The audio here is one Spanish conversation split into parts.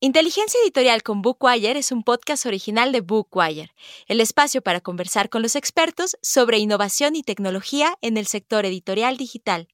Inteligencia Editorial con Bookwire es un podcast original de Bookwire, el espacio para conversar con los expertos sobre innovación y tecnología en el sector editorial digital.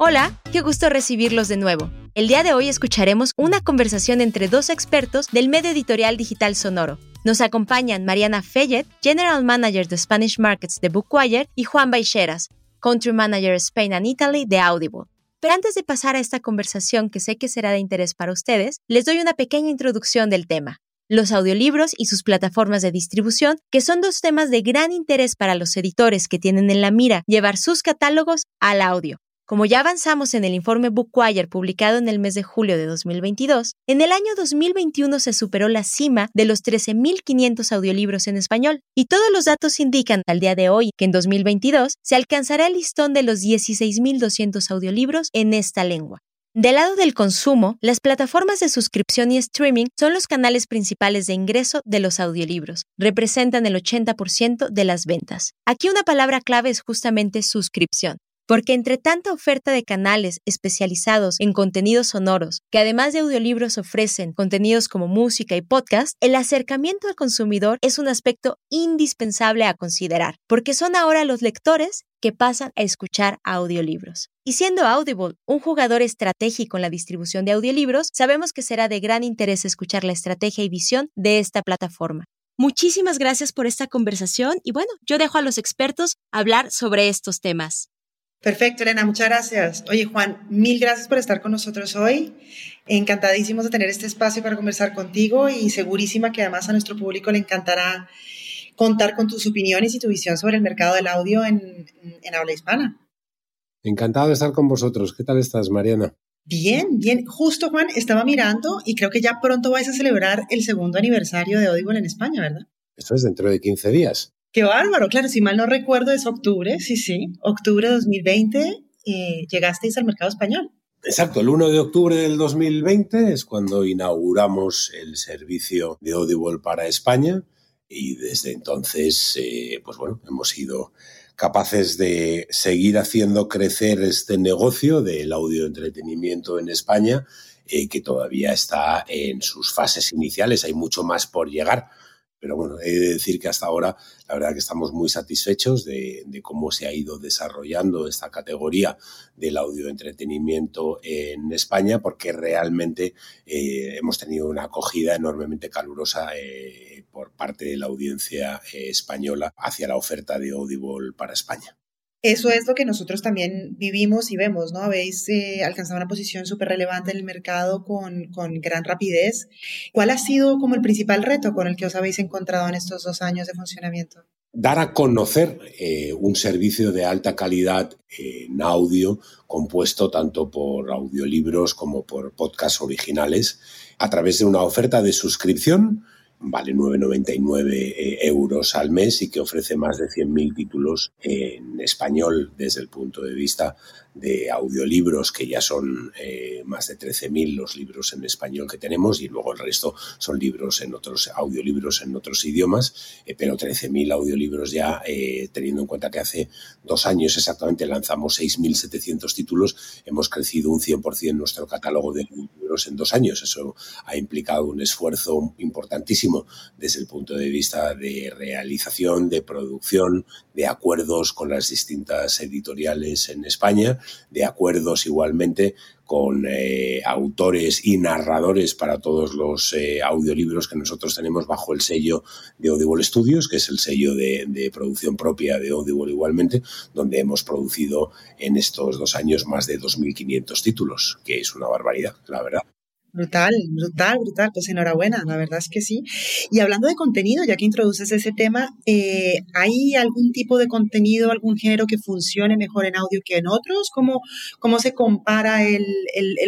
Hola, qué gusto recibirlos de nuevo. El día de hoy escucharemos una conversación entre dos expertos del medio editorial digital sonoro. Nos acompañan Mariana Fayet, General Manager de Spanish Markets de Bookwire, y Juan Baixeras, Country Manager Spain and Italy de Audible. Pero antes de pasar a esta conversación que sé que será de interés para ustedes, les doy una pequeña introducción del tema. Los audiolibros y sus plataformas de distribución, que son dos temas de gran interés para los editores que tienen en la mira llevar sus catálogos al audio. Como ya avanzamos en el informe Bookwire publicado en el mes de julio de 2022, en el año 2021 se superó la cima de los 13.500 audiolibros en español, y todos los datos indican al día de hoy que en 2022 se alcanzará el listón de los 16.200 audiolibros en esta lengua. Del lado del consumo, las plataformas de suscripción y streaming son los canales principales de ingreso de los audiolibros. Representan el 80% de las ventas. Aquí una palabra clave es justamente suscripción porque entre tanta oferta de canales especializados en contenidos sonoros, que además de audiolibros ofrecen contenidos como música y podcast, el acercamiento al consumidor es un aspecto indispensable a considerar, porque son ahora los lectores que pasan a escuchar audiolibros. Y siendo Audible un jugador estratégico en la distribución de audiolibros, sabemos que será de gran interés escuchar la estrategia y visión de esta plataforma. Muchísimas gracias por esta conversación y bueno, yo dejo a los expertos hablar sobre estos temas. Perfecto, Elena, muchas gracias. Oye, Juan, mil gracias por estar con nosotros hoy. Encantadísimos de tener este espacio para conversar contigo y segurísima que además a nuestro público le encantará contar con tus opiniones y tu visión sobre el mercado del audio en, habla hispana. Encantado de estar con vosotros. ¿Qué tal estás, Mariana? Bien, bien. Justo, Juan, estaba mirando y creo que ya pronto vais a celebrar el segundo aniversario de Audible en España, ¿verdad? Eso es dentro de 15 días. Qué bárbaro, claro, si mal no recuerdo es octubre, sí, sí, octubre de 2020 eh, llegasteis al mercado español. Exacto, el 1 de octubre del 2020 es cuando inauguramos el servicio de Audible para España y desde entonces, eh, pues bueno, hemos sido capaces de seguir haciendo crecer este negocio del audio entretenimiento en España, eh, que todavía está en sus fases iniciales, hay mucho más por llegar pero bueno, he de decir que hasta ahora la verdad que estamos muy satisfechos de, cómo se ha ido desarrollando esta categoría del audio entretenimiento en España, porque realmente eh, hemos tenido una acogida enormemente calurosa eh, por parte de la audiencia eh, española hacia la oferta de Audible para España. Eso es lo que nosotros también vivimos y vemos, ¿no? Habéis eh, alcanzado una posición súper relevante en el mercado con, con, gran rapidez. ¿Cuál ha sido como el principal reto con el que os habéis encontrado en estos dos años de funcionamiento? Dar a conocer eh, un servicio de alta calidad en audio, compuesto tanto por audiolibros como por podcasts originales, a través de una oferta de suscripción vale 9,99 eh, euros al mes y que ofrece más de 100.000 títulos en español desde el punto de vista de audiolibros, que ya son eh, más de 13.000 los libros en español que tenemos y luego el resto son libros en otros audiolibros en otros idiomas, eh, pero 13.000 audiolibros ya, teniendo en cuenta que hace dos años exactamente lanzamos 6.700 títulos, hemos crecido un 100% nuestro catálogo de libros en dos años. Eso ha implicado un esfuerzo importantísimo desde el punto de vista de realización, de producción, de acuerdos con las distintas editoriales en España, de acuerdos igualmente con eh, autores y narradores para todos los eh, audiolibros que nosotros tenemos bajo el sello de Audible Studios, que es el sello de, de, producción propia de Audible igualmente, donde hemos producido en estos dos años más de 2.500 títulos, que es una barbaridad, la verdad. Brutal, brutal, brutal. Pues enhorabuena, la verdad es que sí. Y hablando de contenido, ya que introduces ese tema, eh, ¿hay algún tipo de contenido, algún género que funcione mejor en audio que en otros? ¿Cómo, cómo se compara el,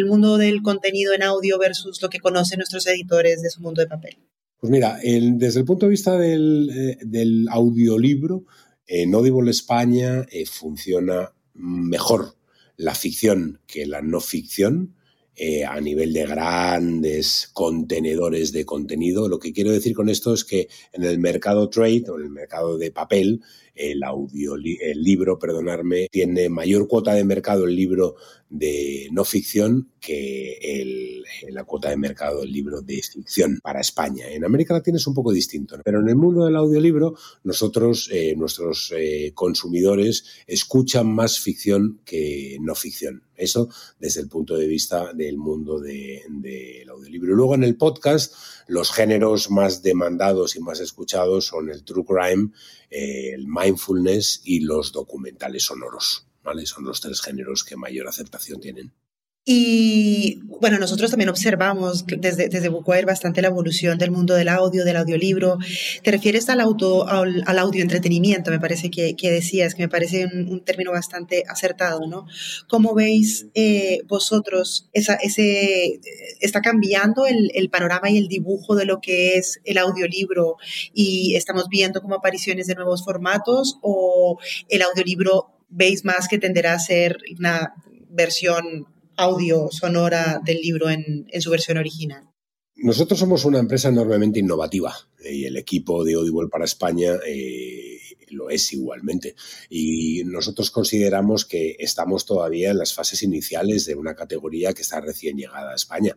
mundo del contenido en audio versus lo que conocen nuestros editores de su mundo de papel? Pues mira, desde el punto de vista del, eh, del audiolibro, en Audible España eh, funciona mejor la ficción que la no ficción eh, a nivel de grandes contenedores de contenido. Lo que quiero decir con esto es que en el mercado trade o en el mercado de papel, el audio, el libro, perdonarme, tiene mayor cuota de mercado el libro de no ficción que el, la cuota de mercado del libro de ficción para España. En América Latina es un poco distinto, pero en el mundo del audiolibro nosotros, eh, nuestros eh, consumidores, escuchan más ficción que no ficción. Eso desde el punto de vista del mundo del de, audiolibro. Luego en el podcast, los géneros más demandados y más escuchados son el true crime, eh, el mindfulness y los documentales sonoros. Son los tres géneros que mayor aceptación tienen. Y bueno, nosotros también observamos desde, desde bastante la evolución del mundo del audio, del audiolibro. Te refieres al, auto, al, audio entretenimiento, me parece que, que, decías, que me parece un, término bastante acertado, ¿no? ¿Cómo veis eh, vosotros esa, ese, está cambiando el, panorama y el dibujo de lo que es el audiolibro y estamos viendo como apariciones de nuevos formatos o el audiolibro veis más que tenderá a ser una versión audio sonora del libro en, su versión original? Nosotros somos una empresa enormemente innovativa eh, y el equipo de Audible para España eh, lo es igualmente. Y nosotros consideramos que estamos todavía en las fases iniciales de una categoría que está recién llegada a España.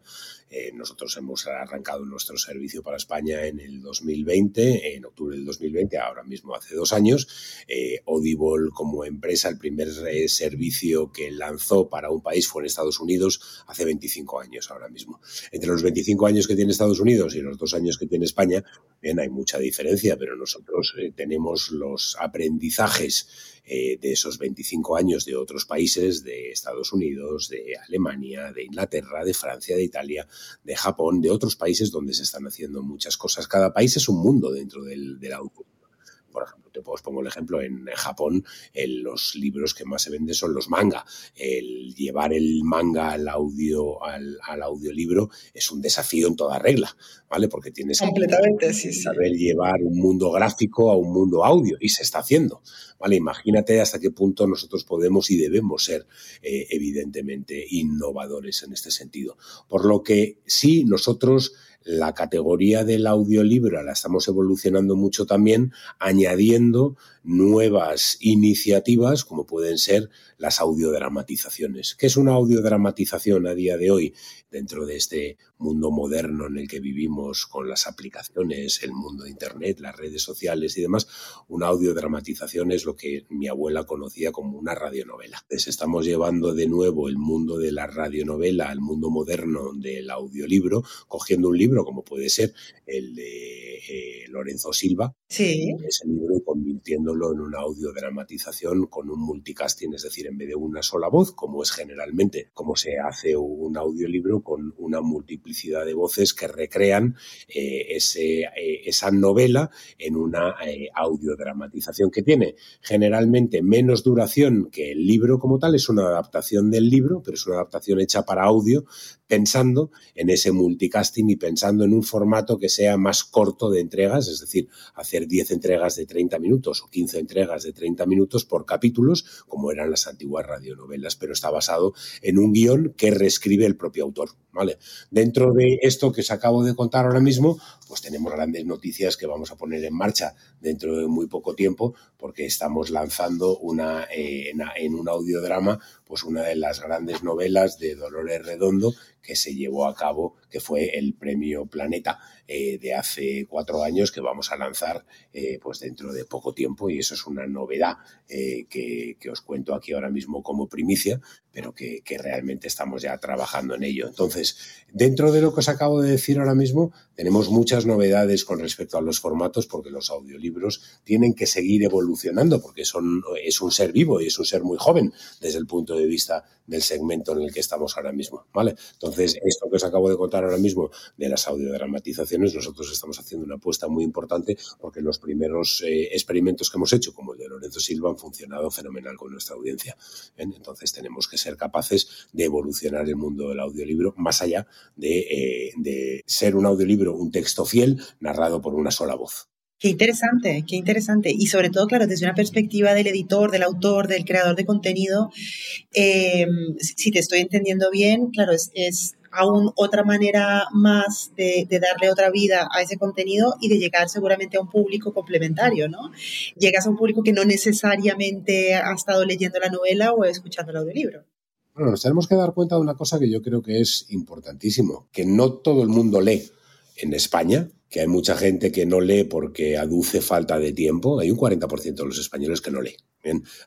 Eh, nosotros hemos arrancado nuestro servicio para España en el 2020, en octubre del 2020, ahora mismo hace dos años. Eh, Audible como empresa, el primer eh, servicio que lanzó para un país fue en Estados Unidos hace 25 años ahora mismo. Entre los 25 años que tiene Estados Unidos y los dos años que tiene España, bien, hay mucha diferencia, pero nosotros tenemos los aprendizajes eh, de esos 25 años de otros países, de Estados Unidos, de Alemania, de Inglaterra, de Francia, de Italia, de Japón, de otros países donde se están haciendo muchas cosas. Cada país es un mundo dentro del, del auto. Por ejemplo, te os pongo el ejemplo, en Japón los libros que más se venden son los manga. El llevar el manga al audio, al, audiolibro es un desafío en toda regla, ¿vale? Porque tienes que saber llevar un mundo gráfico a un mundo audio y se está haciendo, ¿vale? Imagínate hasta qué punto nosotros podemos y debemos ser eh, evidentemente innovadores en este sentido. Por lo que sí, nosotros la categoría del audiolibro la estamos evolucionando mucho también, añadiendo nuevas iniciativas como pueden ser las audiodramatizaciones. ¿Qué es una audiodramatización a día de hoy dentro de este mundo moderno en el que vivimos con las aplicaciones, el mundo de Internet, las redes sociales y demás? Una audiodramatización es lo que mi abuela conocía como una radionovela. Entonces estamos llevando de nuevo el mundo de la radionovela al mundo moderno del audiolibro, cogiendo un libro como puede ser el de eh, Lorenzo Silva, sí. ese libro y convirtiéndolo en una audiodramatización con un multicasting, es decir, en vez de una sola voz, como es generalmente como se hace un audiolibro con una multiplicidad de voces que recrean eh, ese, eh, esa novela en una eh, audiodramatización que tiene generalmente menos duración que el libro como tal, es una adaptación del libro, pero es una adaptación hecha para audio, pensando en ese multicasting y pensando en un formato que sea más corto de entregas, es decir, hacer 10 entregas de 30 minutos o 15 entregas de 30 minutos por capítulos, como eran las antiguas radionovelas, pero está basado en un guion que reescribe el propio autor. ¿Vale? Dentro de esto que os acabo de contar ahora mismo, pues tenemos grandes noticias que vamos a poner en marcha dentro de muy poco tiempo, porque estamos lanzando una, eh, en, un audiodrama, pues una de las grandes novelas de Dolores Redondo que se llevó a cabo, que fue el premio Planeta eh, de hace cuatro años, que vamos a lanzar eh, pues dentro de poco tiempo, y eso es una novedad que, que, os cuento aquí ahora mismo como primicia, pero que, que realmente estamos ya trabajando en ello. Entonces, dentro de lo que os acabo de decir ahora mismo, tenemos muchas novedades con respecto a los formatos, porque los audiolibros tienen que seguir evolucionando, porque son, es un ser vivo y es un ser muy joven desde el punto de vista del segmento en el que estamos ahora mismo. ¿vale? Entonces, esto que os acabo de contar ahora mismo de las audiodramatizaciones, nosotros estamos haciendo una apuesta muy importante porque los primeros eh, experimentos que hemos hecho, como el de Lorenzo Silva, han funcionado fenomenal con nuestra audiencia. Entonces, tenemos que ser capaces de evolucionar el mundo del audiolibro más allá de, eh, de ser un audiolibro, un texto fiel narrado por una sola voz. Qué interesante, qué interesante. Y sobre todo, claro, desde una perspectiva del editor, del autor, del creador de contenido, eh, si te estoy entendiendo bien, claro, es aún otra manera más de, darle otra vida a ese contenido y de llegar seguramente a un público complementario, ¿no? Llegas a un público que no necesariamente ha estado leyendo la novela o escuchando el audiolibro. Bueno, nos tenemos que dar cuenta de una cosa que yo creo que es importantísimo, que no todo el mundo lee en España, que hay mucha gente que no lee porque aduce falta de tiempo. Hay un 40% de los españoles que no lee.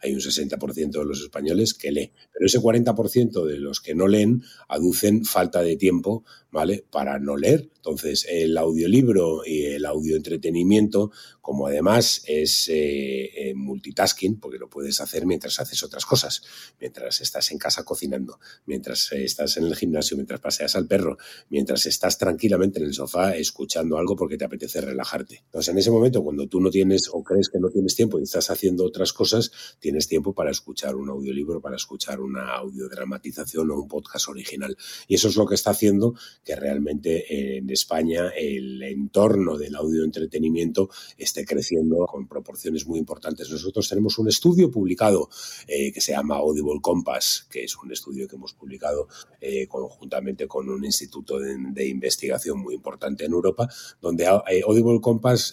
Hay un 60% de los españoles que lee. Pero ese 40% de los que no leen aducen falta de tiempo, ¿vale? Para no leer. Entonces, el audiolibro y el audioentretenimiento, como además es eh, multitasking, porque lo puedes hacer mientras haces otras cosas, mientras estás en casa cocinando, mientras estás en el gimnasio, mientras paseas al perro, mientras estás tranquilamente en el sofá escuchando algo porque te apetece relajarte. Entonces, en ese momento, cuando tú no tienes o crees que no tienes tiempo y estás haciendo otras cosas, tienes tiempo para escuchar un audiolibro, para escuchar una audiodramatización o un podcast original. Y eso es lo que está haciendo que realmente en España el entorno del audioentretenimiento esté creciendo con proporciones muy importantes. Nosotros tenemos un estudio publicado eh, que se llama Audible Compass, que es un estudio que hemos publicado eh, conjuntamente con un instituto de, de, investigación muy importante en Europa, donde eh, Audible Compass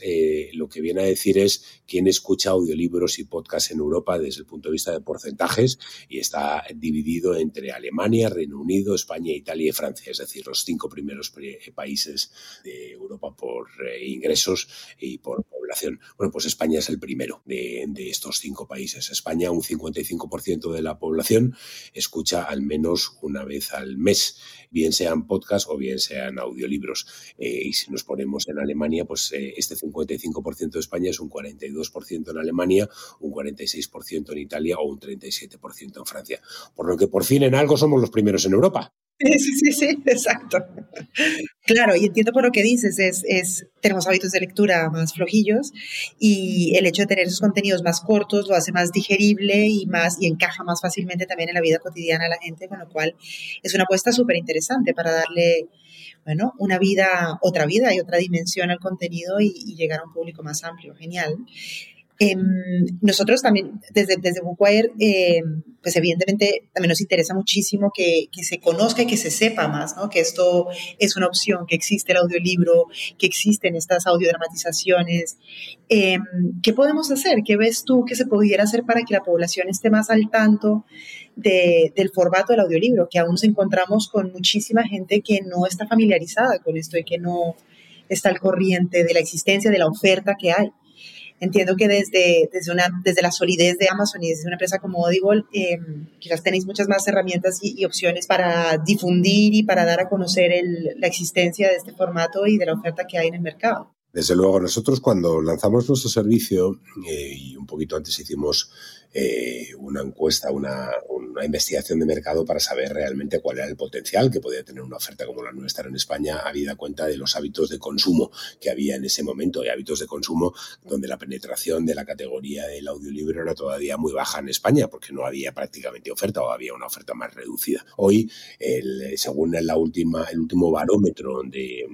lo que viene a decir es quién escucha audiolibros y podcasts en Europa desde el punto de vista de porcentajes y está dividido entre Alemania, Reino Unido, España, Italia y Francia, es decir, los cinco primeros países de Europa por eh, ingresos y por población. Bueno, pues España es el primero de, estos cinco países. España, un 55% de la población escucha al menos una vez al mes, bien sean podcasts o bien sean audiolibros. Eh, y si nos ponemos en Alemania, pues eh, este 55% de España es un 42% en Alemania, un 46% en Italia o un 37% en Francia. Por lo que por fin en algo somos los primeros en Europa. Sí, sí, sí, exacto. Claro, y entiendo por lo que dices, es, es, tenemos hábitos de lectura más flojillos y el hecho de tener esos contenidos más cortos lo hace más digerible y, más, y encaja más fácilmente también en la vida cotidiana de la gente, con lo cual es una apuesta súper interesante para darle, bueno, una vida, otra vida y otra dimensión al contenido y, y llegar a un público más amplio. Genial. Em, nosotros también, desde, desde Bookwire, em, pues evidentemente también nos interesa muchísimo que, se conozca y que se sepa más, ¿no? Que esto es una opción, que existe el audiolibro, que existen estas audiodramatizaciones. Eh, ¿Qué podemos hacer? ¿Qué ves tú que se pudiera hacer para que la población esté más al tanto de, del formato del audiolibro? Que aún nos encontramos con muchísima gente que no está familiarizada con esto y que no está al corriente de la existencia, de la oferta que hay. Entiendo que desde, desde, una, desde la solidez de Amazon y desde una empresa como Audible, eh, quizás tenéis muchas más herramientas y, opciones para difundir y para dar a conocer la existencia de este formato y de la oferta que hay en el mercado. Desde luego, nosotros cuando lanzamos nuestro servicio, eh, y un poquito antes hicimos eh, una encuesta, una, una, investigación de mercado para saber realmente cuál era el potencial que podía tener una oferta como la nuestra en España, habida cuenta de los hábitos de consumo que había en ese momento y hábitos de consumo donde la penetración de la categoría del audiolibro era todavía muy baja en España porque no había prácticamente oferta o había una oferta más reducida. Hoy, el, según la última, el último barómetro de,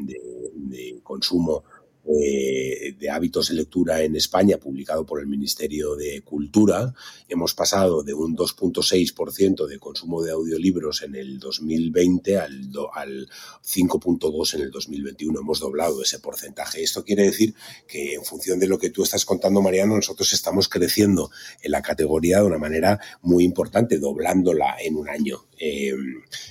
de consumo eh, de hábitos de lectura en España, publicado por el Ministerio de Cultura, hemos pasado de un 2.6% de consumo de audiolibros en el 2020 al, al 5.2% en el 2021. Hemos doblado ese porcentaje. Esto quiere decir que en función de lo que tú estás contando, Mariano, nosotros estamos creciendo en la categoría de una manera muy importante, doblándola en un año. Eh,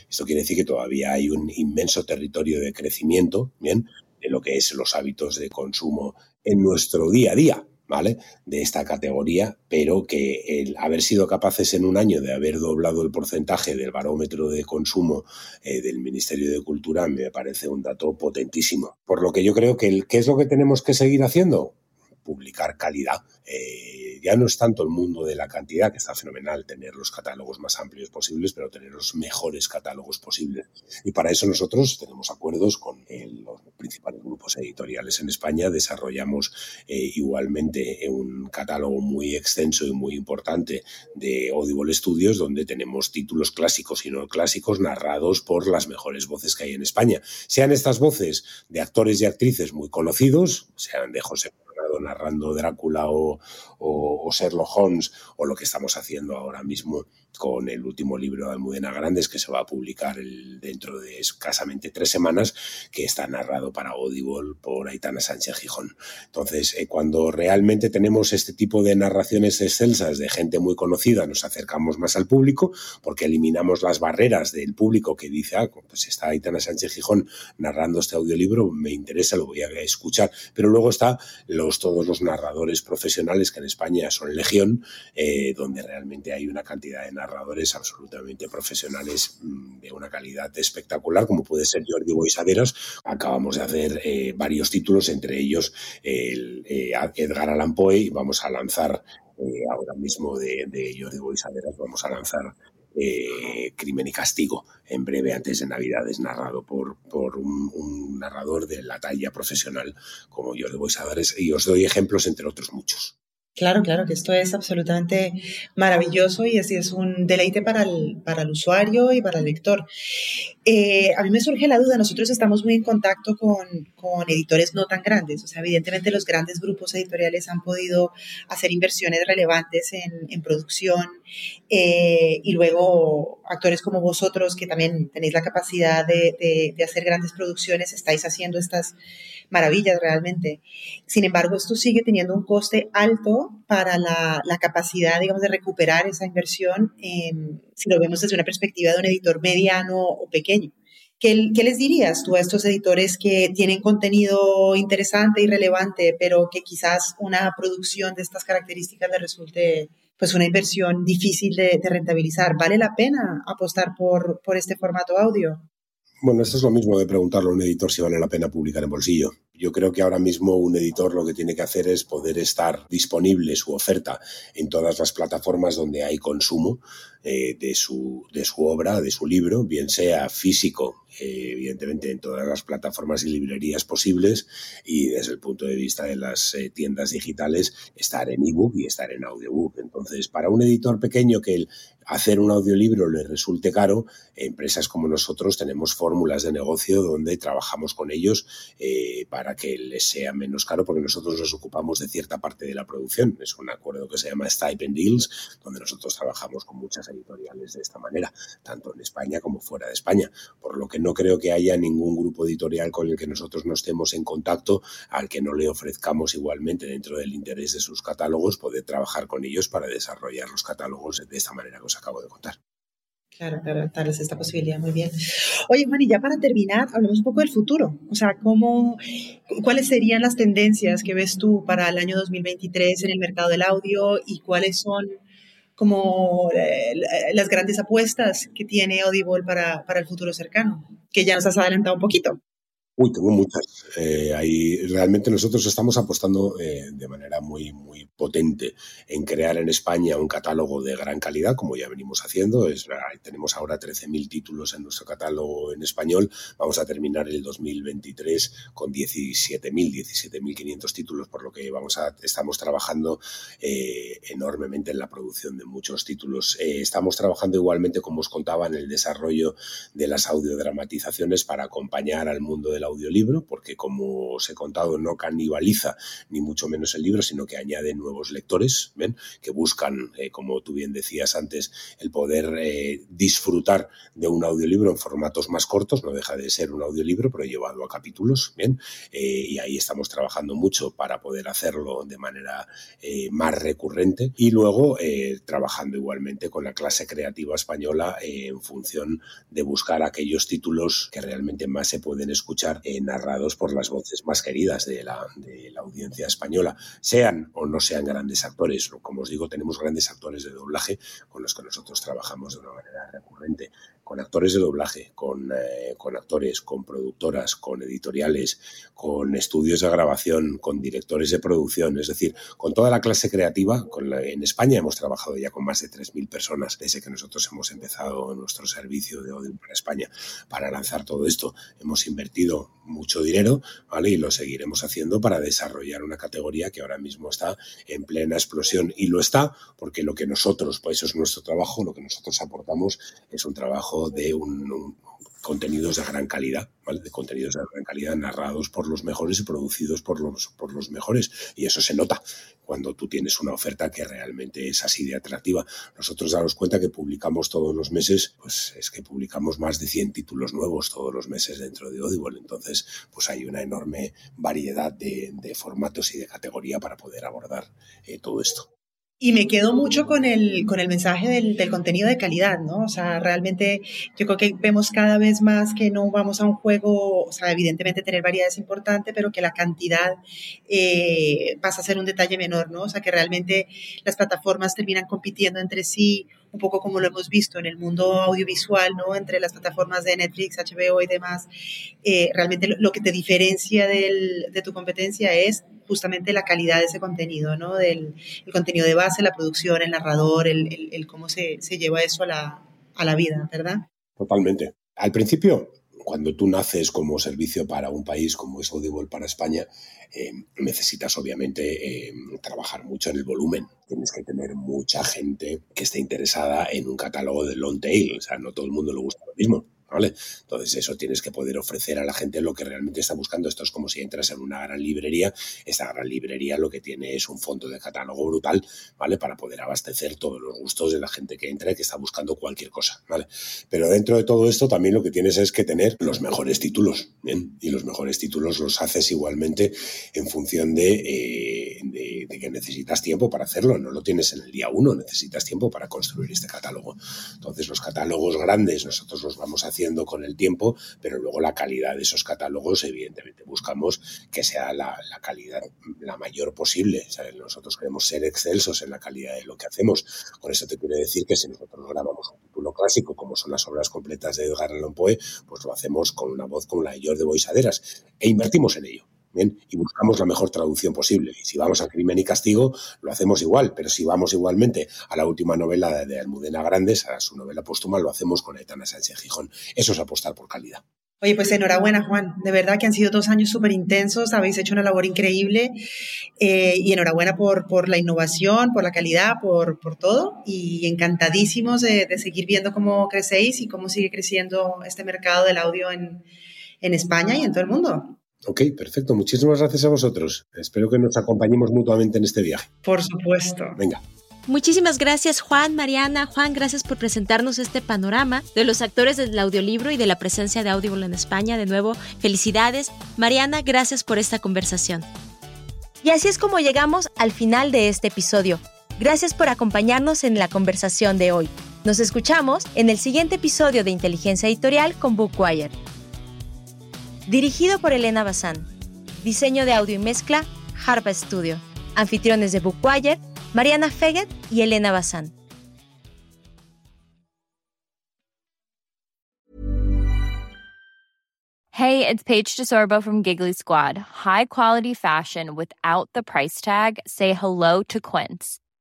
esto quiere decir que todavía hay un inmenso territorio de crecimiento, ¿bien? De lo que es los hábitos de consumo en nuestro día a día, ¿vale? De esta categoría, pero que el haber sido capaces en un año de haber doblado el porcentaje del barómetro de consumo eh, del Ministerio de Cultura me parece un dato potentísimo. Por lo que yo creo que el, ¿qué es lo que tenemos que seguir haciendo? Publicar calidad. Eh, ya no es tanto el mundo de la cantidad, que está fenomenal tener los catálogos más amplios posibles, pero tener los mejores catálogos posibles. Y para eso nosotros tenemos acuerdos con los principales grupos editoriales en España, desarrollamos eh, igualmente un catálogo muy extenso y muy importante de Audible Studios, donde tenemos títulos clásicos y no clásicos narrados por las mejores voces que hay en España. Sean estas voces de actores y actrices muy conocidos, sean de José narrando Drácula o, o, Sherlock Holmes, o lo que estamos haciendo ahora mismo con el último libro de Almudena Grandes, que se va a publicar dentro de escasamente tres semanas, que está narrado para Audible por Aitana Sánchez Gijón. Entonces, eh, cuando realmente tenemos este tipo de narraciones excelsas de gente muy conocida, nos acercamos más al público, porque eliminamos las barreras del público que dice, ah, pues está Aitana Sánchez Gijón narrando este audiolibro, me interesa, lo voy a escuchar. Pero luego está los, todos los narradores profesionales que en España son legión, eh, donde realmente hay una cantidad de narradores absolutamente profesionales mm, de una calidad espectacular, como puede ser Jordi Boisaderos. Acabamos de hacer eh, varios títulos, entre ellos el, eh, Edgar Allan Poe, vamos a lanzar ahora mismo de, de Jordi Boisaderos, vamos a lanzar Crimen y Castigo, en breve antes de Navidades, narrado por, por un, narrador de la talla profesional como Jordi Boisaderos, y os doy ejemplos entre otros muchos. Claro, claro, que esto es absolutamente maravilloso y así es un deleite para el, para el usuario y para el lector. Eh, a mí me surge la duda, nosotros estamos muy en contacto con, con, editores no tan grandes, o sea, evidentemente los grandes grupos editoriales han podido hacer inversiones relevantes en, producción eh, y luego actores como vosotros que también tenéis la capacidad de, de hacer grandes producciones, estáis haciendo estas maravillas realmente. Sin embargo, esto sigue teniendo un coste alto para la, capacidad, digamos, de recuperar esa inversión, em, si lo vemos desde una perspectiva de un editor mediano o pequeño. ¿Qué, ¿Qué, les dirías tú a estos editores que tienen contenido interesante y relevante, pero que quizás una producción de estas características les resulte pues una inversión difícil de, rentabilizar? ¿Vale la pena apostar por, por este formato audio? Bueno, esto es lo mismo de preguntarle a un editor si vale la pena publicar en bolsillo. Yo creo que ahora mismo un editor lo que tiene que hacer es poder estar disponible su oferta en todas las plataformas donde hay consumo eh, de, su, de su obra, de su libro, bien sea físico, eh, evidentemente en todas las plataformas y librerías posibles, y desde el punto de vista de las eh, tiendas digitales, estar en ebook y estar en audiobook. Entonces, para un editor pequeño que hacer un audiolibro le resulte caro, empresas como nosotros tenemos fórmulas de negocio donde trabajamos con ellos para que les sea menos caro porque nosotros nos ocupamos de cierta parte de la producción. Es un acuerdo que se llama Stipend Deals, donde nosotros trabajamos con muchas editoriales de esta manera, tanto en España como fuera de España. Por lo que no creo que haya ningún grupo editorial con el que nosotros no estemos en contacto al que no le ofrezcamos igualmente dentro del interés de sus catálogos poder trabajar con ellos para desarrollar los catálogos de esta manera que os acabo de contar. Claro, claro, tal vez esta posibilidad, muy bien. Oye, Juan, y ya para terminar, hablemos un poco del futuro. O sea, ¿cómo, ¿cuáles serían las tendencias que ves tú para el año 2023 en el mercado del audio y cuáles son como eh, las grandes apuestas que tiene Audible para, para el futuro cercano? Que ya nos has adelantado un poquito. Uy, tengo muchas. Eh, ahí realmente nosotros estamos apostando eh, de manera muy, muy potente en crear en España un catálogo de gran calidad, como ya venimos haciendo. Es, tenemos ahora 13.000 títulos en nuestro catálogo en español. Vamos a terminar el 2023 con 17.000, 17.500 títulos, por lo que vamos a, estamos trabajando eh, enormemente en la producción de muchos títulos. estamos trabajando igualmente, como os contaba, en el desarrollo de las audiodramatizaciones para acompañar al mundo de la audiolibro, porque como os he contado, no canibaliza ni mucho menos el libro, sino que añade nuevos lectores, ¿ven? que buscan, eh, como tú bien decías antes, el poder eh, disfrutar de un audiolibro en formatos más cortos, no deja de ser un audiolibro, pero llevado a capítulos, ¿bien? Eh, y ahí estamos trabajando mucho para poder hacerlo de manera más recurrente y luego trabajando igualmente con la clase creativa española en función de buscar aquellos títulos que realmente más se pueden escuchar eh, narrados por las voces más queridas de la, de la, audiencia española, sean o no sean grandes actores. Como os digo, tenemos grandes actores de doblaje con los que nosotros trabajamos de una manera recurrente con actores de doblaje, con, eh, con, actores, con productoras, con editoriales, con estudios de grabación, con directores de producción, es decir, con toda la clase creativa. Con en España hemos trabajado ya con más de 3.000 personas desde que nosotros hemos empezado nuestro servicio de audio para España para lanzar todo esto. Hemos invertido mucho dinero, ¿vale? Y lo seguiremos haciendo para desarrollar una categoría que ahora mismo está en plena explosión. Y lo está porque lo que nosotros, pues eso es nuestro trabajo, lo que nosotros aportamos es un trabajo de un, contenidos de gran calidad, ¿vale? de contenidos de gran calidad narrados por los mejores y producidos por los, por los mejores. Y eso se nota cuando tú tienes una oferta que realmente es así de atractiva. Nosotros damos cuenta que publicamos todos los meses, pues es que publicamos más de 100 títulos nuevos todos los meses dentro de Audible. Entonces, pues hay una enorme variedad de, formatos y de categoría para poder abordar eh, todo esto. Y me quedo mucho con el, con el mensaje del, del, contenido de calidad, ¿no? O sea, realmente yo creo que vemos cada vez más que no vamos a un juego, o sea, evidentemente tener variedad es importante, pero que la cantidad eh, pasa a ser un detalle menor, ¿no? O sea, que realmente las plataformas terminan compitiendo entre sí, un poco como lo hemos visto en el mundo audiovisual, ¿no? Entre las plataformas de Netflix, HBO y demás. Eh, realmente lo, que te diferencia del, de tu competencia es justamente la calidad de ese contenido, ¿no? Del el contenido de base, la producción, el narrador, el, cómo se, se, lleva eso a la, a la vida, ¿verdad? Totalmente. Al principio, cuando tú naces como servicio para un país como es Audible para España, eh, necesitas obviamente eh, trabajar mucho en el volumen. Tienes que tener mucha gente que esté interesada en un catálogo de long tail. O sea, no todo el mundo le gusta lo mismo. ¿Vale? Entonces eso tienes que poder ofrecer a la gente lo que realmente está buscando. Esto es como si entras en una gran librería. Esta gran librería lo que tiene es un fondo de catálogo brutal, ¿vale? Para poder abastecer todos los gustos de la gente que entra y que está buscando cualquier cosa, ¿vale? Pero dentro de todo esto también lo que tienes es que tener los mejores títulos, ¿bien? Y los mejores títulos los haces igualmente en función de, eh, que necesitas tiempo para hacerlo. No lo tienes en el día uno, necesitas tiempo para construir este catálogo. Entonces los catálogos grandes nosotros los vamos a con el tiempo, pero luego la calidad de esos catálogos, evidentemente, buscamos que sea la, calidad la mayor posible. Nosotros queremos ser excelsos en la calidad de lo que hacemos. Con eso te quiero decir que si nosotros grabamos un título clásico, como son las obras completas de Edgar Allan Poe, pues lo hacemos con una voz como la de George de Boisaderas e invertimos en ello y buscamos la mejor traducción posible. Y si vamos a Crimen y Castigo, lo hacemos igual, pero si vamos igualmente a la última novela de Almudena Grandes, a su novela póstuma, lo hacemos con Aitana Sánchez Gijón. Eso es apostar por calidad. Oye, pues enhorabuena, Juan. De verdad que han sido dos años súper intensos, habéis hecho una labor increíble eh, y enhorabuena por, por la innovación, por la calidad, por, por todo y encantadísimos de, de, seguir viendo cómo crecéis y cómo sigue creciendo este mercado del audio en, en España y en todo el mundo. Ok, perfecto. Muchísimas gracias a vosotros. Espero que nos acompañemos mutuamente en este viaje. Por supuesto. Venga. Muchísimas gracias Juan, Mariana. Juan, gracias por presentarnos este panorama de los actores del audiolibro y de la presencia de Audible en España. De nuevo, felicidades. Mariana, gracias por esta conversación. Y así es como llegamos al final de este episodio. Gracias por acompañarnos en la conversación de hoy. Nos escuchamos en el siguiente episodio de Inteligencia Editorial con Bookwire. Dirigido por Elena Bazán. Diseño de audio y mezcla, Harpa Studio. Anfitriones de Bookwire, Mariana Feget y Elena Bazán. Hey, it's Paige DeSorbo from Giggly Squad. High quality fashion without the price tag. Say hello to Quince.